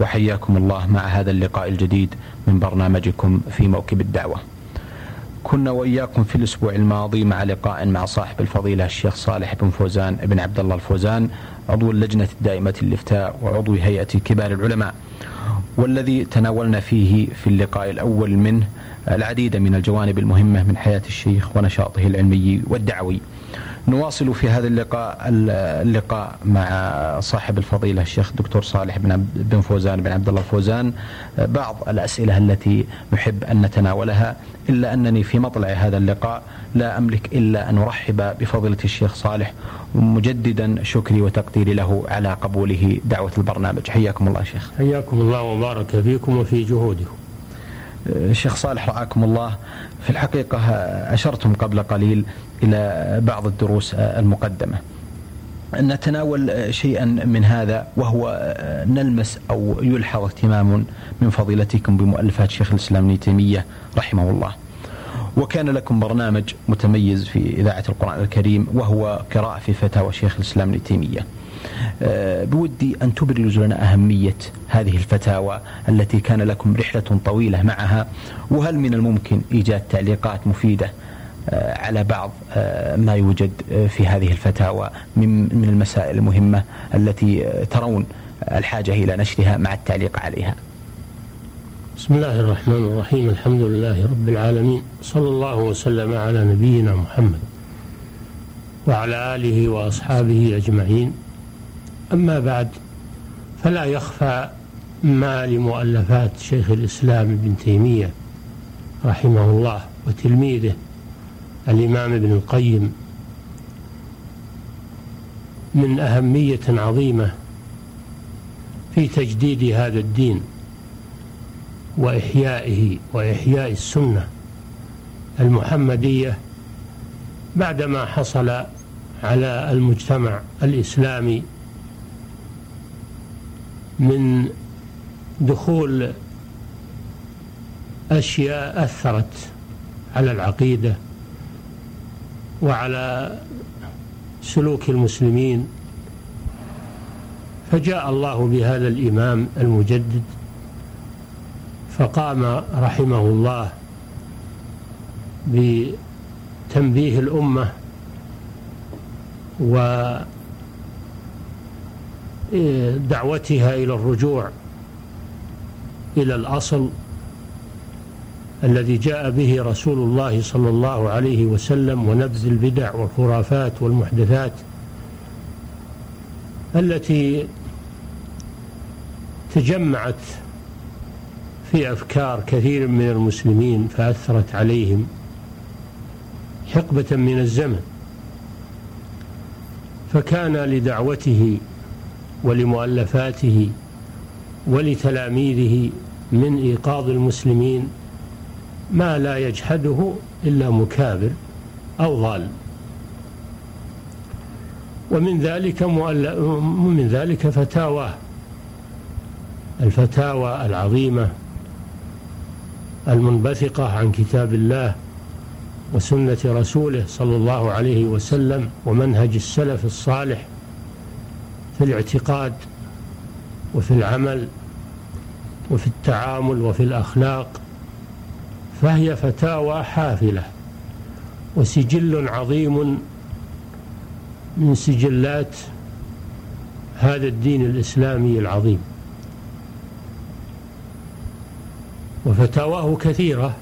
وحياكم الله مع هذا اللقاء الجديد من برنامجكم في موكب الدعوة. كنا وإياكم في الأسبوع الماضي مع لقاء مع صاحب الفضيلة الشيخ صالح بن فوزان بن عبد الله الفوزان عضو اللجنة الدائمة للإفتاء وعضو هيئة كبار العلماء والذي تناولنا فيه في اللقاء الأول منه العديد من الجوانب المهمة من حياة الشيخ ونشاطه العلمي والدعوي. نواصل في هذا اللقاء اللقاء مع صاحب الفضيلة الشيخ دكتور صالح بن بن فوزان بن عبد الله الفوزان بعض الأسئلة التي نحب أن نتناولها إلا أنني في مطلع هذا اللقاء لا أملك إلا أن أرحب بفضيلة الشيخ صالح مجددا شكري وتقديري له على قبوله دعوة البرنامج. حياكم الله شيخ. حياكم الله وبارك فيكم وفي جهودكم. الشيخ صالح رعاكم الله. في الحقيقة أشرتم قبل قليل إلى بعض الدروس المقدمة. نتناول شيئا من هذا وهو نلمس أو يلحظ اهتمام من فضيلتكم بمؤلفات شيخ الإسلام ابن تيمية رحمه الله. وكان لكم برنامج متميز في إذاعة القرآن الكريم وهو قراءة في فتاوى شيخ الإسلام ابن تيمية. آه، بودي أن تبرز لنا أهمية هذه الفتاوى التي كان لكم رحلة طويلة معها وهل من الممكن إيجاد تعليقات مفيدة على بعض آه، ما يوجد في هذه الفتاوى من من المسائل المهمة التي ترون الحاجة إلى نشرها مع التعليق عليها. بسم الله الرحمن الرحيم. الحمد لله رب العالمين. صلى الله وسلم على نبينا محمد وعلى آله وأصحابه أجمعين. أما بعد فلا يخفى ما لمؤلفات شيخ الإسلام ابن تيمية رحمه الله وتلميذه الإمام ابن القيم من أهمية عظيمة في تجديد هذا الدين وإحيائه وإحياء السنة المحمدية بعدما حصل على المجتمع الإسلامي من دخول أشياء أثرت على العقيدة وعلى سلوك المسلمين فجاء الله بهذا الإمام المجدد فقام رحمه الله بتنبيه الأمة و دعوتها إلى الرجوع إلى الأصل. الذي جاء به رسول الله صلى الله عليه وسلم ونبذ البدع والخرافات والمحدثات التي تجمعت في أفكار كثير من المسلمين فأثرت عليهم حقبة من الزمن. فكان لدعوته ولمؤلفاته ولتلاميذه من إيقاظ المسلمين ما لا يجحده إلا مكابر أو ضال. ومن ذلك من ذلك فتاواه الفتاوى العظيمة المنبثقة عن كتاب الله وسنة رسوله صلى الله عليه وسلم ومنهج السلف الصالح في الاعتقاد وفي العمل وفي التعامل وفي الأخلاق. فهي فتاوى حافلة وسجل عظيم من سجلات هذا الدين الإسلامي العظيم. وفتاواه كثيرة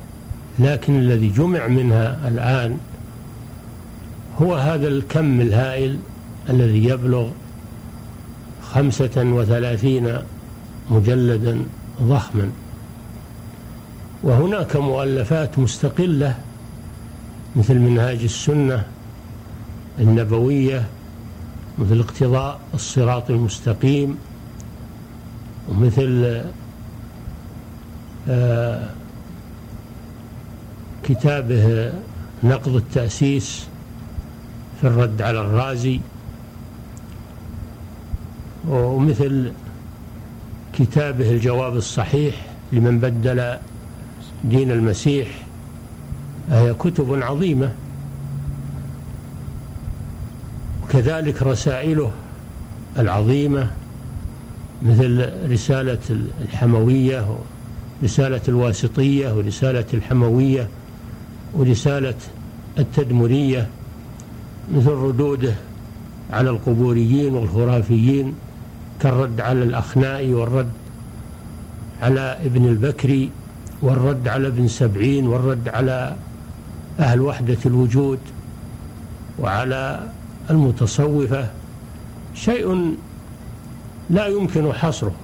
لكن الذي جمع منها الآن هو هذا الكم الهائل الذي يبلغ خمسة وثلاثين مجلدا ضخما. وهناك مؤلفات مستقلة مثل منهاج السنة النبوية مثل اقتضاء الصراط المستقيم ومثل آه، كتابه نقض التأسيس في الرد على الرازي ومثل كتابه الجواب الصحيح لمن بدل دين المسيح هي كتب عظيمة. وكذلك رسائله العظيمة مثل رسالة الحموية ورسالة الواسطية ورسالة الحموية ورسالة التدمرية مثل ردوده على القبوريين والخرافيين كالرد على الأخنائي والرد على ابن البكري. والرد على ابن سبعين والرد على أهل وحدة الوجود وعلى المتصوفة. شيء لا يمكن حصره.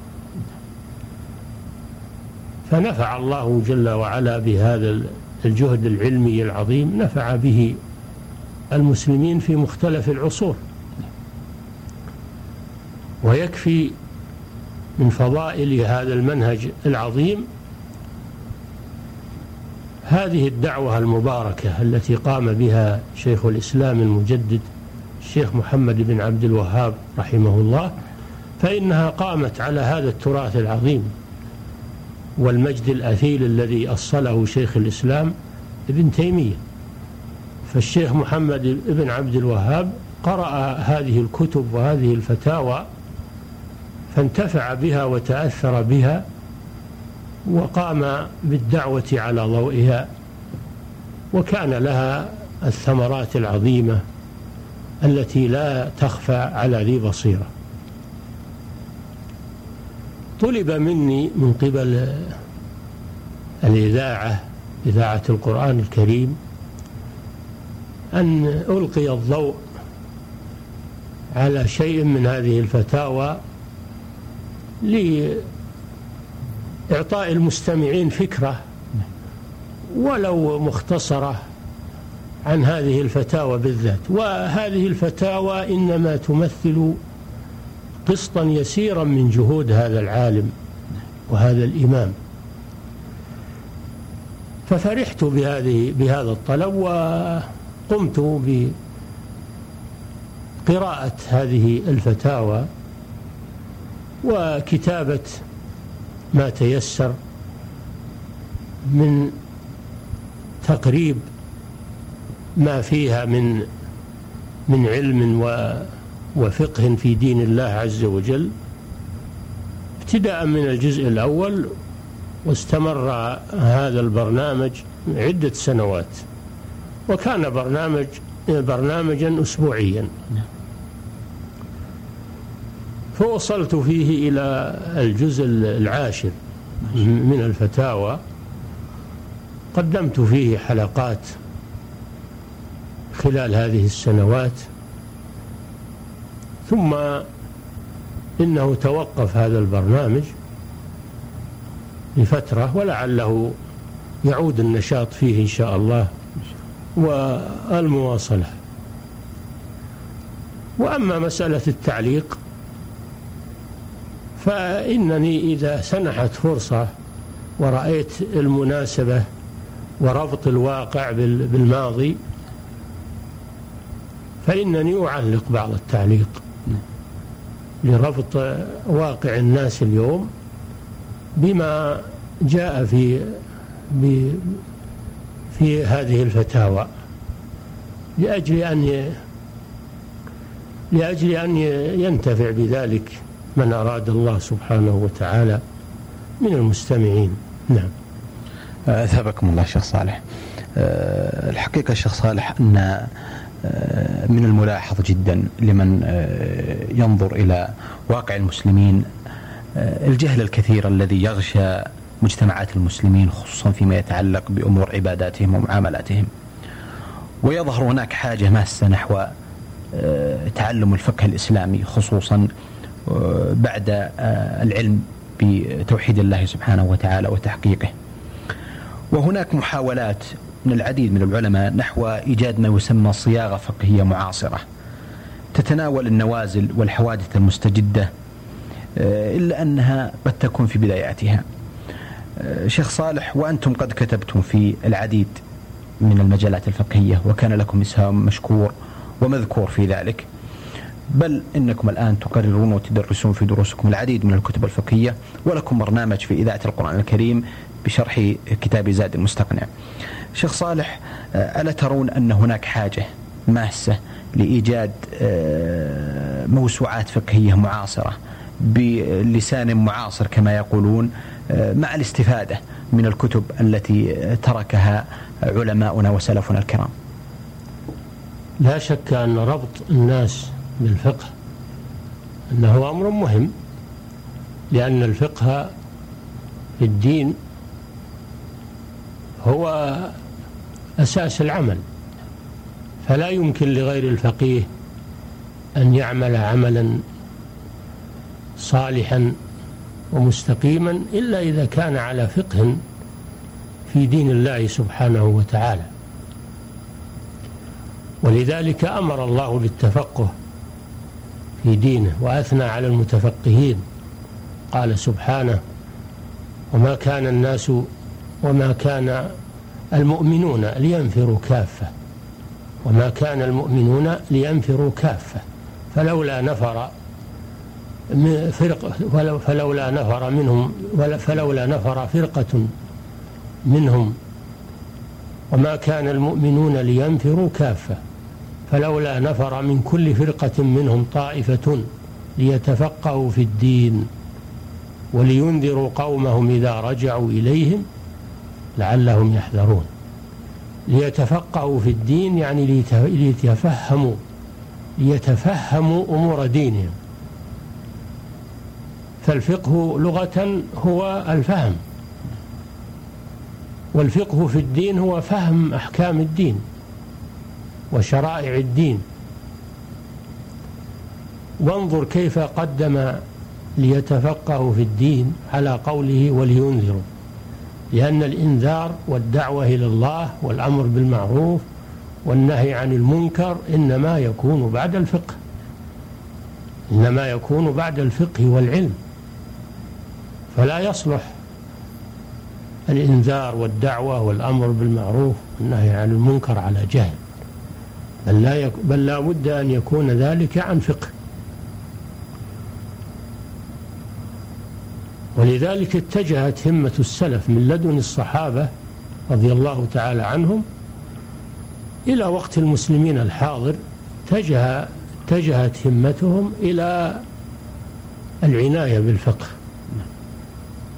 فنفع الله جل وعلا بهذا الجهد العلمي العظيم نفع به المسلمين في مختلف العصور. ويكفي من فضائل هذا المنهج العظيم هذه الدعوة المباركة التي قام بها شيخ الإسلام المجدد الشيخ محمد بن عبد الوهاب رحمه الله فإنها قامت على هذا التراث العظيم والمجد الأثيل الذي أصله شيخ الإسلام ابن تيمية. فالشيخ محمد بن عبد الوهاب قرأ هذه الكتب وهذه الفتاوى فانتفع بها وتأثر بها وقام بالدعوة على ضوئها وكان لها الثمرات العظيمة التي لا تخفى على ذي بصيرة. طلب مني من قبل الإذاعة إذاعة القرآن الكريم أن ألقي الضوء على شيء من هذه الفتاوى لإعطاء المستمعين فكرة ولو مختصرة عن هذه الفتاوى بالذات. وهذه الفتاوى إنما تمثل قسطا يسيرا من جهود هذا العالم وهذا الإمام. ففرحت بهذه بهذا الطلب وقمت بقراءة هذه الفتاوى وكتابة ما تيسر من تقريب ما فيها من من علم وفقه في دين الله عز وجل ابتداء من الجزء الأول واستمر هذا البرنامج عدة سنوات وكان برنامج برنامجا أسبوعيا. فوصلت فيه إلى الجزء العاشر من الفتاوى. قدمت فيه حلقات خلال هذه السنوات. ثم إنه توقف هذا البرنامج لفترة ولعله يعود النشاط فيه إن شاء الله والمواصلة. وأما مسألة التعليق فإنني إذا سنحت فرصة ورأيت المناسبة وربط الواقع بالماضي فإنني أعلق بعض التعليق لربط واقع الناس اليوم بما جاء في في هذه الفتاوى لأجل أن لأجل أن ينتفع بذلك من أراد الله سبحانه وتعالى من المستمعين. نعم. أثابكم الله شيخ صالح. أه، الحقيقة الشيخ صالح أن أه، من الملاحظ جدا لمن أه، ينظر إلى واقع المسلمين الجهل الكثير الذي يغشى مجتمعات المسلمين خصوصا فيما يتعلق بأمور عباداتهم ومعاملاتهم. ويظهر هناك حاجة ماسة نحو تعلم الفقه الإسلامي خصوصا بعد آه، العلم بتوحيد الله سبحانه وتعالى وتحقيقه. وهناك محاولات من العديد من العلماء نحو إيجاد ما يسمى صياغة فقهية معاصرة. تتناول النوازل والحوادث المستجدة آه، إلا أنها قد تكون في بداياتها. آه، شيخ صالح وأنتم قد كتبتم في العديد من المجالات الفقهية وكان لكم إسهام مشكور ومذكور في ذلك. بل إنكم الآن تقررون وتدرسون في دروسكم العديد من الكتب الفقهية ولكم برنامج في إذاعة القرآن الكريم بشرح كتاب زاد المستقنع. شيخ صالح آه، ألا ترون أن هناك حاجة ماسة لإيجاد آه، موسوعات فقهية معاصرة بلسان معاصر كما يقولون آه، مع الاستفادة من الكتب التي تركها علماؤنا وسلفنا الكرام؟ لا شك أن ربط الناس بالفقه أنه أمر مهم لأن الفقه في الدين هو أساس العمل فلا يمكن لغير الفقيه أن يعمل عملا صالحا ومستقيما إلا إذا كان على فقه في دين الله سبحانه وتعالى. ولذلك أمر الله بالتفقه في دينه وأثنى على المتفقهين. قال سبحانه وما كان الناس وما كان المؤمنون لينفروا كافة وما كان المؤمنون لينفروا كافة فلولا نفر فرق فلولا نفر منهم فلولا نفر فرقة منهم. وما كان المؤمنون لينفروا كافة. فلولا نفر من كل فرقة منهم طائفة ليتفقهوا في الدين ولينذروا قومهم إذا رجعوا إليهم لعلهم يحذرون. ليتفقهوا في الدين يعني ليتفهموا ليتفهموا أمور دينهم. فالفقه لغة هو الفهم والفقه في الدين هو فهم أحكام الدين. وشرائع الدين. وانظر كيف قدم ليتفقهوا في الدين على قوله ولينذروا لأن الإنذار والدعوة إلى الله والأمر بالمعروف والنهي عن المنكر إنما يكون بعد الفقه إنما يكون بعد الفقه والعلم. فلا يصلح الإنذار والدعوة والأمر بالمعروف والنهي عن المنكر على جهل. بل لا, يك... بل لا بد أن يكون ذلك عن فقه. ولذلك اتجهت همة السلف من لدن الصحابة رضي الله تعالى عنهم إلى وقت المسلمين الحاضر اتجه اتجهت همتهم إلى العناية بالفقه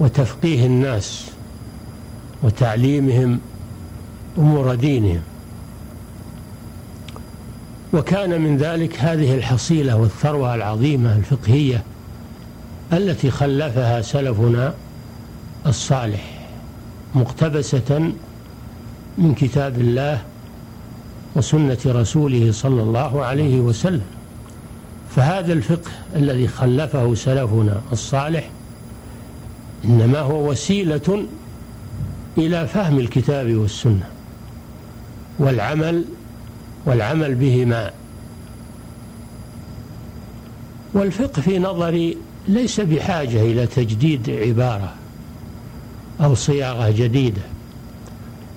وتفقيه الناس وتعليمهم أمور دينهم. وكان من ذلك هذه الحصيلة والثروة العظيمة الفقهية التي خلفها سلفنا الصالح مقتبسة من كتاب الله وسنة رسوله صلى الله عليه وسلم. فهذا الفقه الذي خلفه سلفنا الصالح إنما هو وسيلة إلى فهم الكتاب والسنة والعمل والعمل بهما. والفقه في نظري ليس بحاجة إلى تجديد عبارة أو صياغة جديدة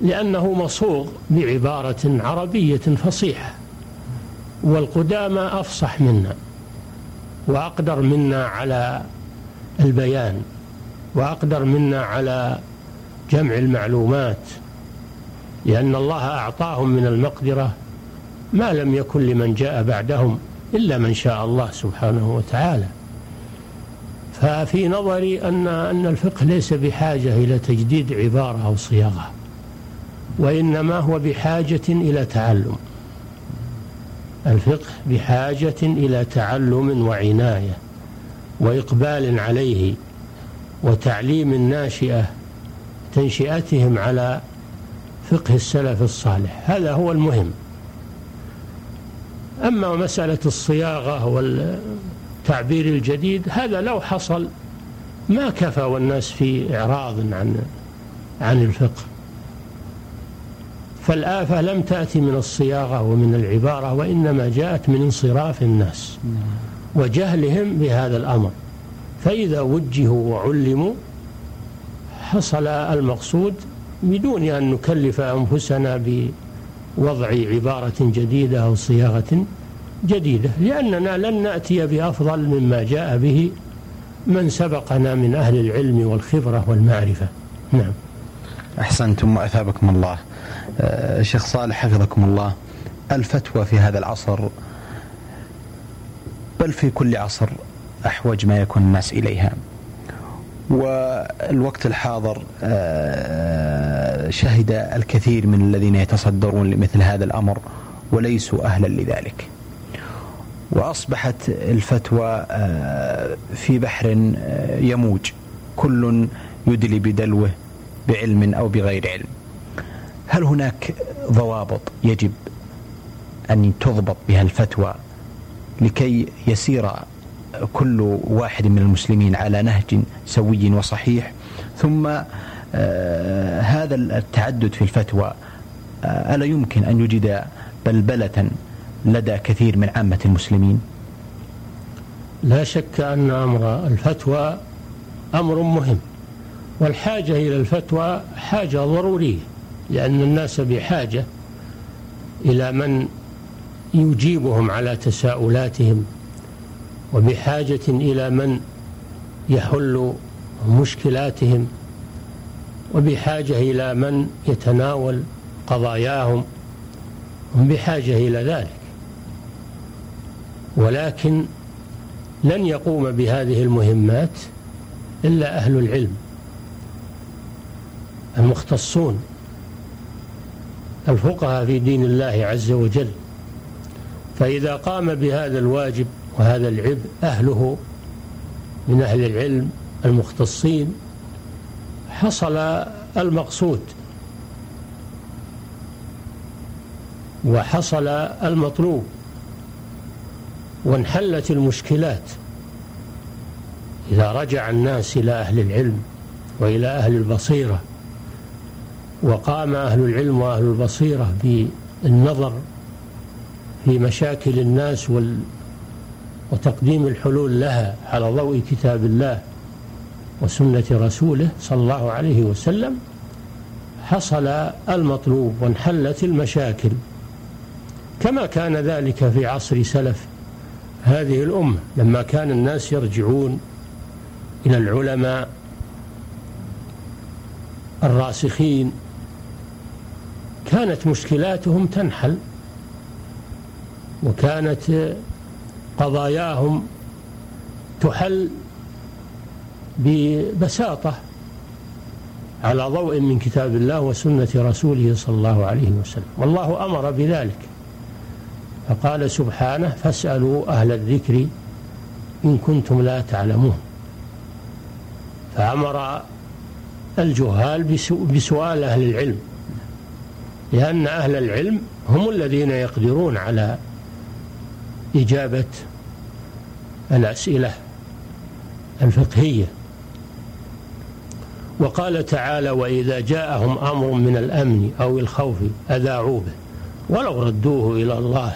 لأنه مصوغ بعبارة عربية فصيحة والقدامى أفصح منا وأقدر منا على البيان وأقدر منا على جمع المعلومات لأن الله أعطاهم من المقدرة ما لم يكن لمن جاء بعدهم إلا من شاء الله سبحانه وتعالى. ففي نظري أن أن الفقه ليس بحاجة إلى تجديد عبارة أو صياغة وإنما هو بحاجة إلى تعلم. الفقه بحاجة إلى تعلم وعناية وإقبال عليه وتعليم الناشئة تنشئتهم على فقه السلف الصالح. هذا هو المهم. أما مسألة الصياغة والتعبير الجديد هذا لو حصل ما كفى والناس في إعراض عن عن الفقه. فالآفة لم تأتي من الصياغة ومن العبارة وإنما جاءت من انصراف الناس وجهلهم بهذا الأمر. فإذا وجهوا وعلموا حصل المقصود بدون أن نكلف أنفسنا بوضع عبارة جديدة أو صياغة جديدة لأننا لن نأتي بأفضل مما جاء به من سبقنا من أهل العلم والخبرة والمعرفة. نعم. أحسنتم وأثابكم الله. آه، شيخ صالح حفظكم الله. الفتوى في هذا العصر بل في كل عصر أحوج ما يكون الناس إليها. والوقت الحاضر آه، شهد الكثير من الذين يتصدرون لمثل هذا الأمر وليسوا أهلا لذلك. وأصبحت الفتوى آه، في بحر آه، يموج. كل يدلي بدلوه بعلم أو بغير علم. هل هناك ضوابط يجب أن تضبط بها الفتوى لكي يسير كل واحد من المسلمين على نهج سوي وصحيح؟ ثم هذا التعدد في الفتوى آه ألا يمكن أن يجد بلبلة لدى كثير من عامة المسلمين؟ لا شك أن أمر الفتوى أمر مهم والحاجة إلى الفتوى حاجة ضرورية لأن الناس بحاجة إلى من يجيبهم على تساؤلاتهم وبحاجة إلى من يحل مشكلاتهم. وبحاجة إلى من يتناول قضاياهم هم بحاجة إلى ذلك. ولكن لن يقوم بهذه المهمات إلا أهل العلم المختصون الفقهاء في دين الله عز وجل. فإذا قام بهذا الواجب وهذا العبء أهله من أهل العلم المختصين حصل المقصود. وحصل المطلوب. وانحلت المشكلات. إذا رجع الناس إلى أهل العلم وإلى أهل البصيرة وقام أهل العلم وأهل البصيرة بالنظر في مشاكل الناس وال وتقديم الحلول لها على ضوء كتاب الله وسنة رسوله صلى الله عليه وسلم حصل المطلوب وانحلت المشاكل. كما كان ذلك في عصر سلف هذه الأمة لما كان الناس يرجعون إلى العلماء الراسخين كانت مشكلاتهم تنحل وكانت قضاياهم تحل ببساطة على ضوء من كتاب الله وسنة رسوله صلى الله عليه وسلم. والله أمر بذلك. فقال سبحانه فاسألوا أهل الذكر إن كنتم لا تعلمون. فأمر الجهال بسؤال أهل العلم لأن أهل العلم هم الذين يقدرون على إجابة الأسئلة الفقهية. وقال تعالى وإذا جاءهم أمر من الأمن أو الخوف أذاعوا به ولو ردوه إلى الله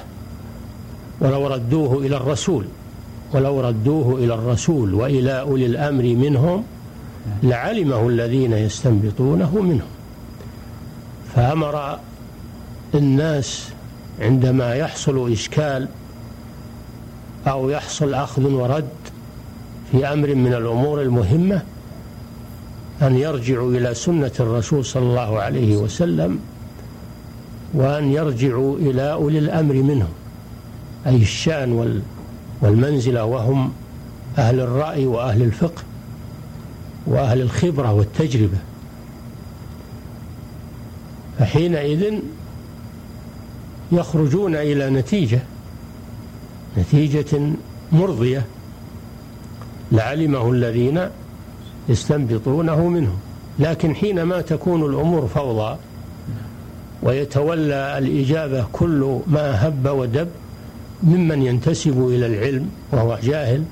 ولو ردوه إلى الرسول ولو ردوه إلى الرسول وإلى أولي الأمر منهم لعلمه الذين يستنبطونه منهم. فأمر الناس عندما يحصل إشكال أو يحصل أخذ ورد في أمر من الأمور المهمة أن يرجعوا إلى سنة الرسول صلى الله عليه وسلم وأن يرجعوا إلى أولي الأمر منهم أي الشأن والمنزلة وهم أهل الرأي وأهل الفقه وأهل الخبرة والتجربة. فحينئذ يخرجون إلى نتيجة نتيجة مرضية لعلمه الذين يستنبطونه منهم لكن حينما تكون الأمور فوضى ويتولى الإجابة كل ما هب ودب ممن ينتسب إلى العلم وهو جاهل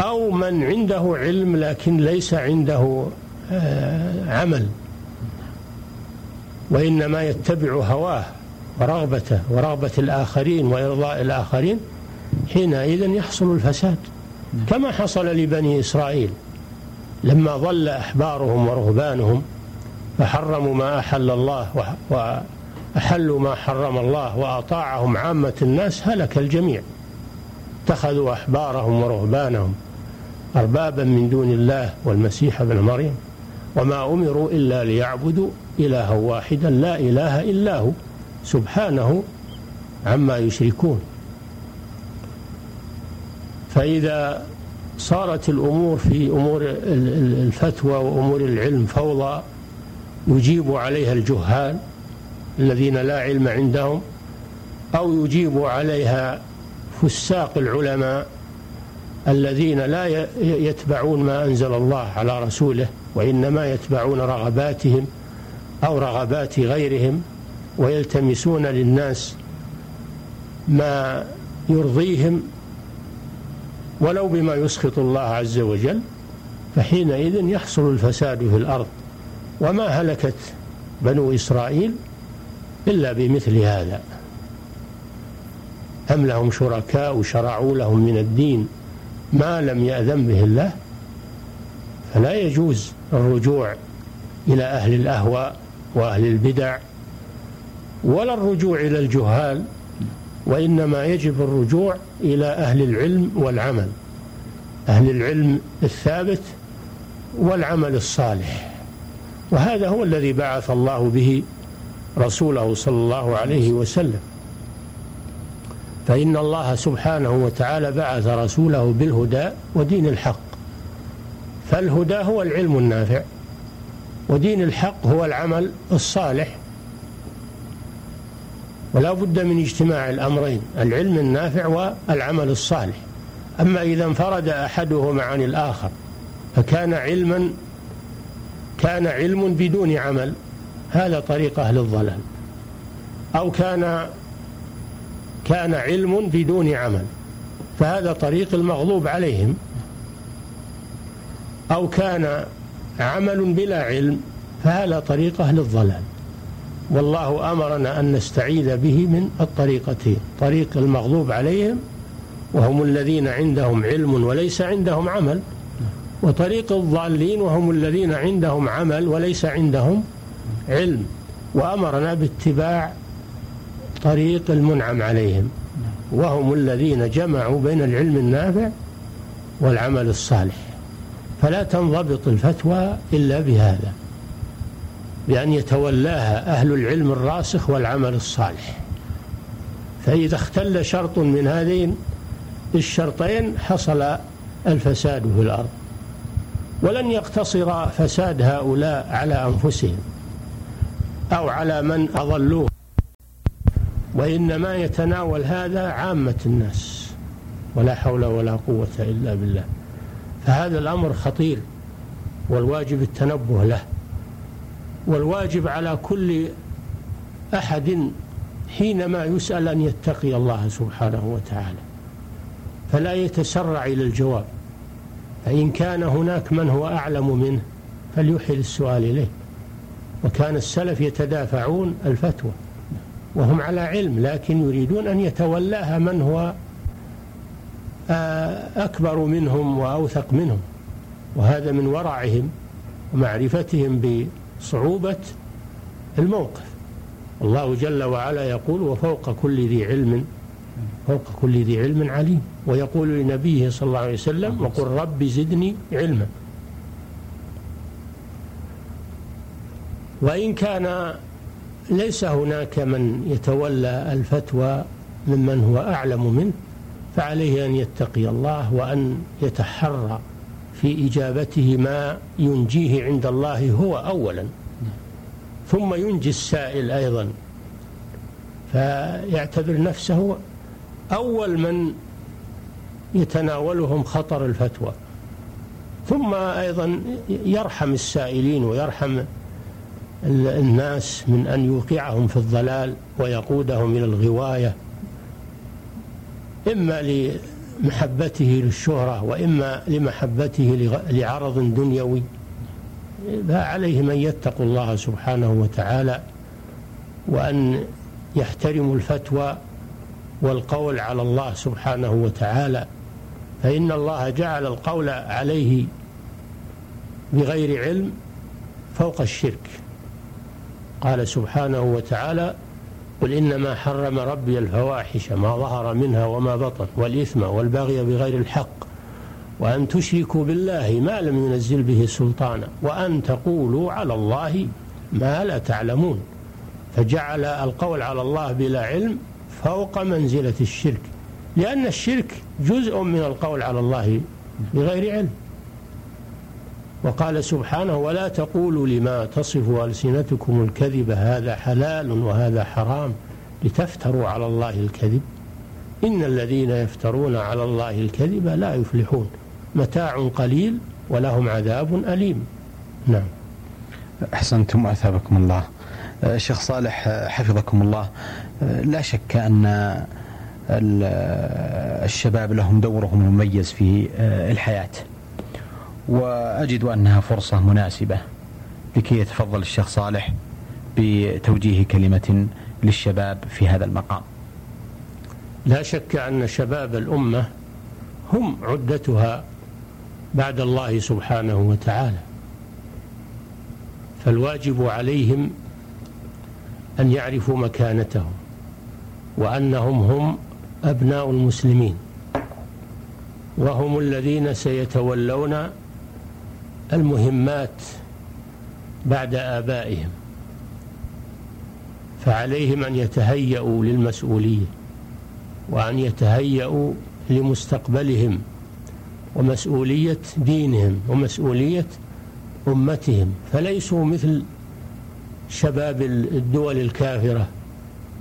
أو من عنده علم لكن ليس عنده آه، عمل وإنما يتبع هواه ورغبته ورغبة الآخرين وإرضاء الآخرين حينئذ يحصل الفساد. كما حصل لبني إسرائيل. لما ضل أحبارهم ورهبانهم فحرموا ما أحل الله وأحلوا ما حرم الله وأطاعهم عامة الناس هلك الجميع. اتخذوا أحبارهم ورهبانهم أربابا من دون الله والمسيح ابن مريم وما أمروا إلا ليعبدوا إلها واحدا لا إله إلا هو سبحانه عما يشركون. فإذا صارت الأمور في أمور الفتوى وأمور العلم فوضى يجيب عليها الجهال الذين لا علم عندهم أو يجيب عليها فساق العلماء الذين لا يتبعون ما أنزل الله على رسوله وإنما يتبعون رغباتهم أو رغبات غيرهم ويلتمسون للناس ما يرضيهم ولو بما يسخط الله عز وجل فحينئذ يحصل الفساد في الأرض. وما هلكت بنو إسرائيل إلا بمثل هذا. أم لهم شركاء شرعوا لهم من الدين ما لم يأذن به الله؟ فلا يجوز الرجوع إلى أهل الأهواء وأهل البدع ولا الرجوع إلى الجهال وإنما يجب الرجوع إلى أهل العلم والعمل أهل العلم الثابت والعمل الصالح. وهذا هو الذي بعث الله به رسوله صلى الله عليه وسلم. فإن الله سبحانه وتعالى بعث رسوله بالهدى ودين الحق. فالهدى هو العلم النافع ودين الحق هو العمل الصالح. ولا بد من اجتماع الأمرين العلم النافع والعمل الصالح. أما إذا انفرد أحدهما عن الآخر فكان علما كان علم بدون عمل هذا طريق أهل الضلال. أو كان كان علم بدون عمل فهذا طريق المغضوب عليهم. أو كان عمل بلا علم فهذا طريق أهل الضلال. والله أمرنا أن نستعيذ به من الطريقتين. طريق المغضوب عليهم وهم الذين عندهم علم وليس عندهم عمل وطريق الضالين وهم الذين عندهم عمل وليس عندهم علم. وأمرنا باتباع طريق المنعم عليهم. وهم الذين جمعوا بين العلم النافع والعمل الصالح. فلا تنضبط الفتوى إلا بهذا. بأن يتولاها أهل العلم الراسخ والعمل الصالح. فإذا اختل شرط من هذين الشرطين حصل الفساد في الأرض ولن يقتصر فساد هؤلاء على أنفسهم أو على من أضلوه وإنما يتناول هذا عامة الناس ولا حول ولا قوة إلا بالله. فهذا الأمر خطير والواجب التنبه له. والواجب على كل أحد حينما يسأل أن يتقي الله سبحانه وتعالى فلا يتسرع إلى الجواب. فإن كان هناك من هو أعلم منه فليحل السؤال إليه. وكان السلف يتدافعون الفتوى وهم على علم لكن يريدون أن يتولاها من هو آه، أكبر منهم وأوثق منهم. وهذا من ورعهم ومعرفتهم بصعوبة الموقف. الله جل وعلا يقول وفوق كل ذي علم فوق كل ذي علم عليم. ويقول لنبيه صلى الله عليه وسلم وقل رب زدني علما. وإن كان ليس هناك من يتولى الفتوى ممن هو أعلم منه فعليه أن يتقي الله وأن يتحرى. في إجابته ما ينجيه عند الله هو أولا. ثم ينجي السائل أيضا. فيعتبر نفسه أول من يتناولهم خطر الفتوى. ثم أيضا يرحم السائلين ويرحم الناس من أن يوقعهم في الضلال ويقودهم إلى الغواية. إما لمحبته للشهرة وإما لمحبته لعرض دنيوي. فعليهم أن يتقوا الله سبحانه وتعالى وأن يحترموا الفتوى والقول على الله سبحانه وتعالى. فإن الله جعل القول عليه بغير علم فوق الشرك. قال سبحانه وتعالى قل إنما حرم ربي الفواحش ما ظهر منها وما بطن والإثم والبغي بغير الحق وأن تشركوا بالله ما لم ينزل به سلطانا وأن تقولوا على الله ما لا تعلمون فجعل القول على الله بلا علم فوق منزلة الشرك لأن الشرك جزء من القول على الله بغير علم وقال سبحانه ولا تقولوا لما تصف ألسنتكم الكذب هذا حلال وهذا حرام لتفتروا على الله الكذب. إن الذين يفترون على الله الكذب لا يفلحون. متاع قليل ولهم عذاب أليم. نعم. أحسنتم وأثابكم الله. الشيخ صالح حفظكم الله. لا شك أن الشباب لهم دورهم المميز في الحياة. وأجد أنها فرصة مناسبة لكي يتفضل الشيخ صالح بتوجيه كلمة للشباب في هذا المقام. لا شك أن شباب الأمة هم عدتها بعد الله سبحانه وتعالى. فالواجب عليهم أن يعرفوا مكانتهم وأنهم هم أبناء المسلمين وهم الذين سيتولون المهمات بعد آبائهم فعليهم أن يتهيأوا للمسؤولية وأن يتهيأوا لمستقبلهم ومسؤولية دينهم ومسؤولية أمتهم. فليسوا مثل شباب الدول الكافرة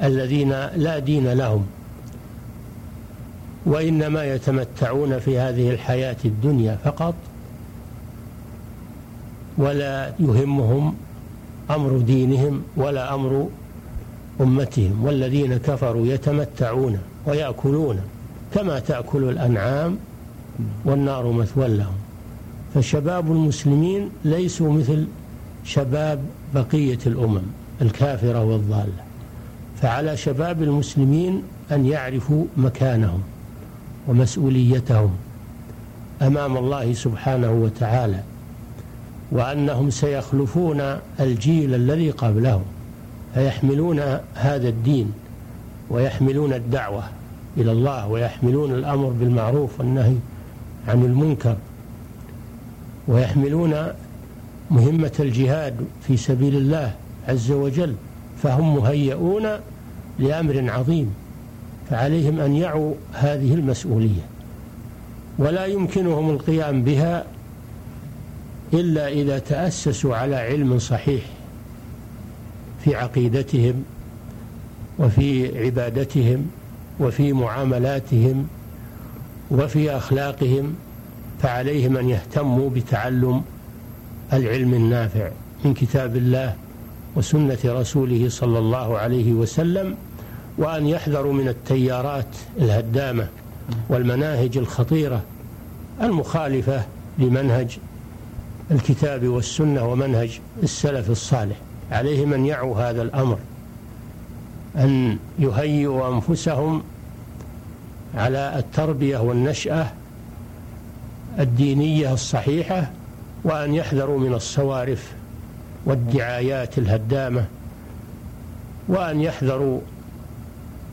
الذين لا دين لهم وإنما يتمتعون في هذه الحياة الدنيا فقط ولا يهمهم أمر دينهم ولا أمر أمتهم والذين كفروا يتمتعون ويأكلون كما تأكل الأنعام والنار مثوى لهم. فشباب المسلمين ليسوا مثل شباب بقية الأمم الكافرة والضالة. فعلى شباب المسلمين أن يعرفوا مكانهم ومسؤوليتهم أمام الله سبحانه وتعالى. وأنهم سيخلفون الجيل الذي قبلهم فيحملون هذا الدين ويحملون الدعوة إلى الله ويحملون الأمر بالمعروف والنهي عن المنكر ويحملون مهمة الجهاد في سبيل الله عز وجل فهم مهيئون لأمر عظيم فعليهم أن يعوا هذه المسؤولية. ولا يمكنهم القيام بها إلا إذا تأسسوا على علم صحيح في عقيدتهم وفي عبادتهم وفي معاملاتهم وفي أخلاقهم فعليهم أن يهتموا بتعلم العلم النافع من كتاب الله وسنة رسوله صلى الله عليه وسلم وأن يحذروا من التيارات الهدامة والمناهج الخطيرة المخالفة لمنهج الكتاب والسنة ومنهج السلف الصالح. عليهم أن يعوا هذا الأمر أن يهيئوا أنفسهم على التربية والنشأة الدينية الصحيحة وأن يحذروا من الصوارف والدعايات الهدامة وأن يحذروا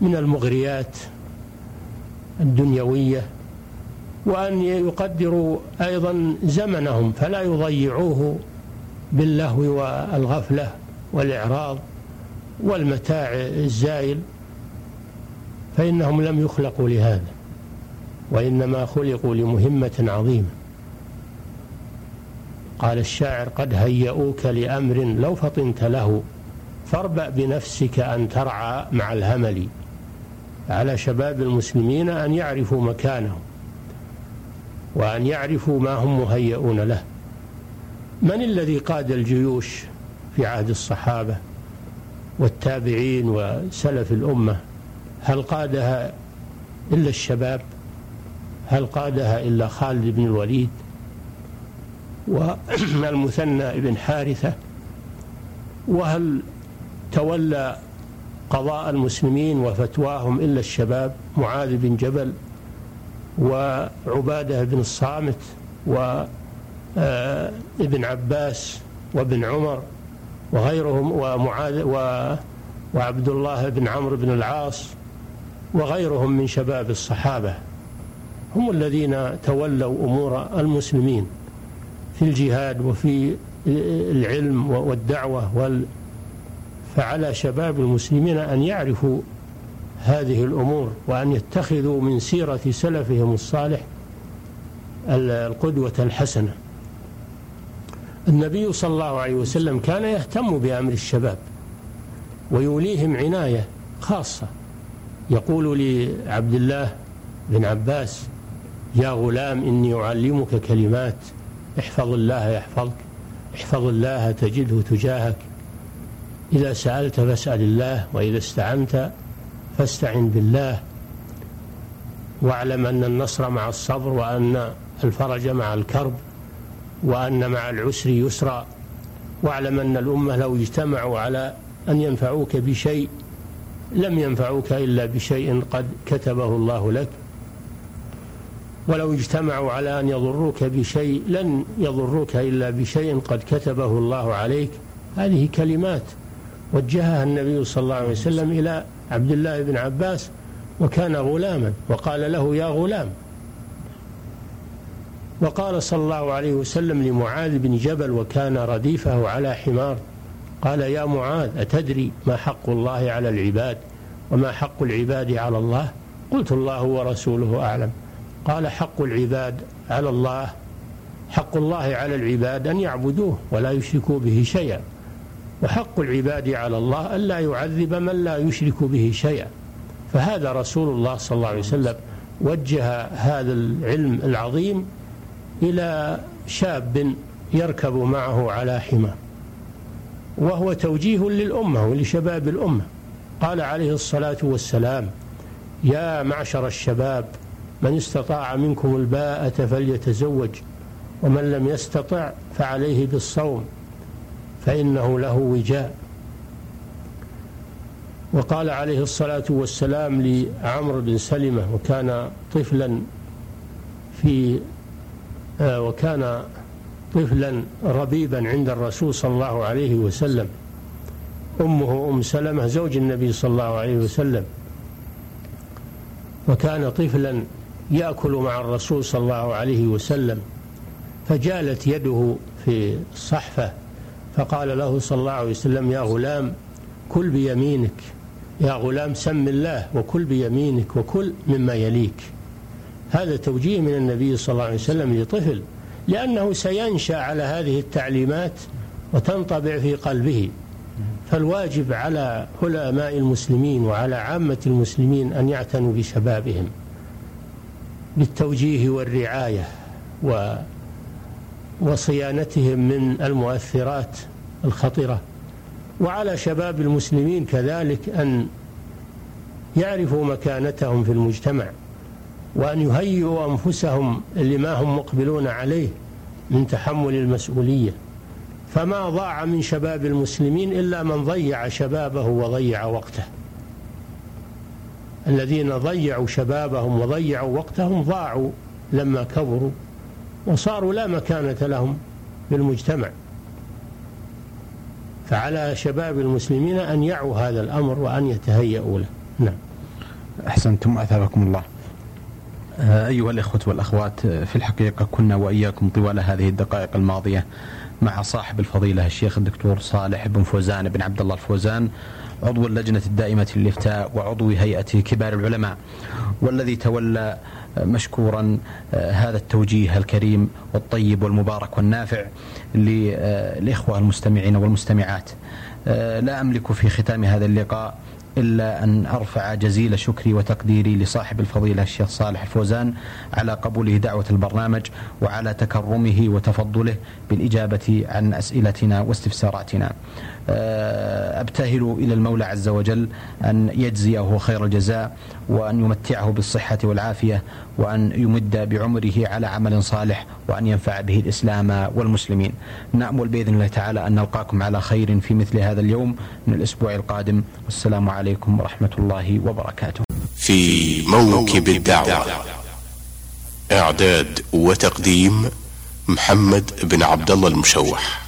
من المغريات الدنيوية وأن يقدروا أيضا زمنهم فلا يضيعوه باللهو والغفلة والإعراض والمتاع الزائل فإنهم لم يخلقوا لهذا وإنما خلقوا لمهمة عظيمة. قال الشاعر قد هيئوك لأمر لو فطنت له فاربأ بنفسك أن ترعى مع الهمل. على شباب المسلمين أن يعرفوا مكانهم. وأن يعرفوا ما هم مهيئون له. من الذي قاد الجيوش في عهد الصحابة والتابعين وسلف الأمة؟ هل قادها إلا الشباب؟ هل قادها إلا خالد بن الوليد؟ والمثنى بن حارثة؟ وهل تولى قضاء المسلمين وفتواهم إلا الشباب؟ معاذ بن جبل وعبادة بن الصامت آه، ابن عباس وابن عمر وغيرهم ومعاذ وعبد الله بن عمرو بن العاص وغيرهم من شباب الصحابة. هم الذين تولوا أمور المسلمين في الجهاد وفي العلم والدعوة وال فعلى شباب المسلمين أن يعرفوا هذه الأمور وأن يتخذوا من سيرة سلفهم الصالح القدوة الحسنة. النبي صلى الله عليه وسلم كان يهتم بأمر الشباب ويوليهم عناية خاصة. يقول لعبد الله بن عباس يا غلام إني أعلمك كلمات احفظ الله يحفظك احفظ الله تجده تجاهك. إذا سألت فاسأل الله وإذا استعنت فاستعن بالله واعلم أن النصر مع الصبر وأن الفرج مع الكرب وأن مع العسر يسرا واعلم أن الأمة لو اجتمعوا على أن ينفعوك بشيء لم ينفعوك إلا بشيء قد كتبه الله لك ولو اجتمعوا على أن يضروك بشيء لن يضروك إلا بشيء قد كتبه الله عليك. هذه كلمات وجهها النبي صلى الله عليه وسلم إلى عبد الله بن عباس وكان غلاما وقال له يا غلام. وقال صلى الله عليه وسلم لمعاذ بن جبل وكان رديفه على حمار قال يا معاذ أتدري ما حق الله على العباد وما حق العباد على الله؟ قلت الله ورسوله أعلم. قال حق العباد على الله حق الله على العباد أن يعبدوه ولا يشركوا به شيئا. وحق العباد على الله ألا يعذب من لا يشرك به شيئا. فهذا رسول الله صلى الله عليه وسلم وجه هذا العلم العظيم إلى شاب يركب معه على حمار وهو توجيه للأمة ولشباب الأمة. قال عليه الصلاة والسلام يا معشر الشباب من استطاع منكم الباءة فليتزوج ومن لم يستطع فعليه بالصوم. فإنه له وجاء. وقال عليه الصلاة والسلام لعمرو بن سلمة وكان طفلا في آه، وكان طفلا ربيبا عند الرسول صلى الله عليه وسلم. أمه أم سلمة زوج النبي صلى الله عليه وسلم. وكان طفلا يأكل مع الرسول صلى الله عليه وسلم فجالت يده في الصحفة فقال له صلى الله عليه وسلم يا غلام كل بيمينك يا غلام سم الله وكل بيمينك وكل مما يليك. هذا توجيه من النبي صلى الله عليه وسلم لطفل لأنه سينشأ على هذه التعليمات وتنطبع في قلبه. فالواجب على علماء المسلمين وعلى عامة المسلمين أن يعتنوا بشبابهم بالتوجيه والرعاية و وصيانتهم من المؤثرات الخطرة وعلى شباب المسلمين كذلك أن يعرفوا مكانتهم في المجتمع وأن يهيئوا أنفسهم لما هم مقبلون عليه من تحمل المسؤولية. فما ضاع من شباب المسلمين إلا من ضيع شبابه وضيع وقته. الذين ضيعوا شبابهم وضيعوا وقتهم ضاعوا لما كبروا. وصاروا لا مكانة لهم في المجتمع. فعلى شباب المسلمين أن يعوا هذا الأمر وأن يتهيأوا له. نعم. أحسنتم أثابكم الله. آه، أيها الإخوة والأخوات آه، في الحقيقة كنا وإياكم طوال هذه الدقائق الماضية مع صاحب الفضيلة الشيخ الدكتور صالح بن فوزان بن عبد الله الفوزان عضو اللجنة الدائمة للإفتاء وعضو هيئة كبار العلماء والذي تولى مشكورا آه، هذا التوجيه الكريم والطيب والمبارك والنافع للإخوة المستمعين والمستمعات. لا أملك في ختام هذا اللقاء إلا أن أرفع جزيل شكري وتقديري لصاحب الفضيلة الشيخ صالح الفوزان على قبوله دعوة البرنامج وعلى تكرمه وتفضله بالإجابة عن أسئلتنا واستفساراتنا. آه، أبتهل إلى المولى عز وجل أن يجزيه خير الجزاء وأن يمتعه بالصحة والعافية وأن يمد بعمره على عمل صالح وأن ينفع به الإسلام والمسلمين. نأمل بإذن الله تعالى أن نلقاكم على خير في مثل هذا اليوم من الأسبوع القادم. والسلام عليكم ورحمة الله وبركاته. في موكب الدعوة إعداد وتقديم محمد بن عبد الله المشوح.